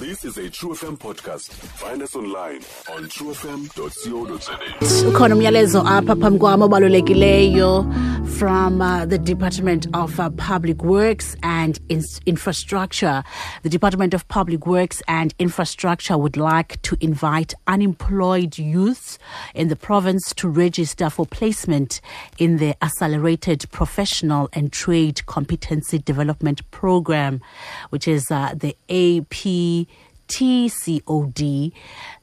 This is a True FM podcast. Find us online on truefm.co.za. ukhona umyalezo apha phambi kwami obalulekileyo from uh, the department of uh, public works and in- infrastructure. The department of public works and infrastructure would like to invite unemployed youths in the province to register for placement in the accelerated professional and trade competency development program which is uh, the ap TCOD,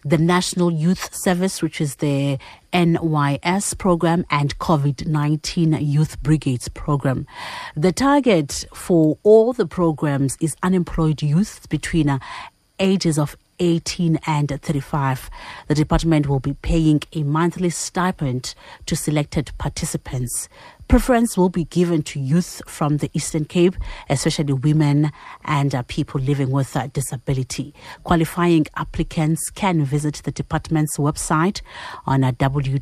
the National Youth Service, which is the NYS program, and COVID 19 Youth Brigades program. The target for all the programs is unemployed youth between uh, ages of 18 and 35. The department will be paying a monthly stipend to selected participants. Preference will be given to youth from the Eastern Cape, especially women and uh, people living with uh, disability. Qualifying applicants can visit the department's website on uh, www.ec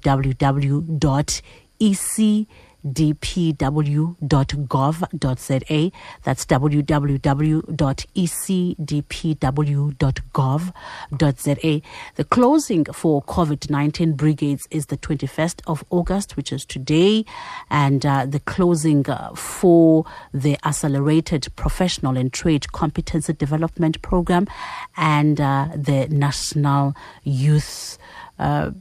dpw.gov.za. That's www.ecdpw.gov.za. The closing for COVID 19 brigades is the 21st of August, which is today, and uh, the closing uh, for the Accelerated Professional and Trade Competency Development Program and uh, the National Youth. Uh,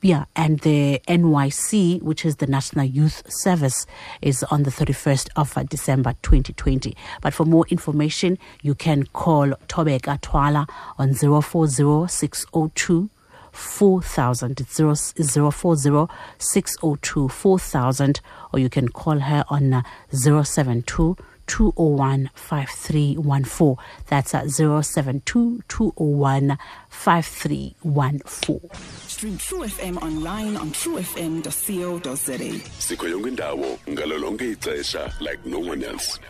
yeah, and the NYC, which is the National Youth Service, is on the 31st of uh, December 2020. But for more information, you can call Tobeka Twala on 040602 4000. It's 040 602 4000, or you can call her on uh, 072 201 5314. That's at 072 201 5314. Stream True FM online on truefm.co.za. Sikho yonke indawo ngalo lonke ixesha like no one else.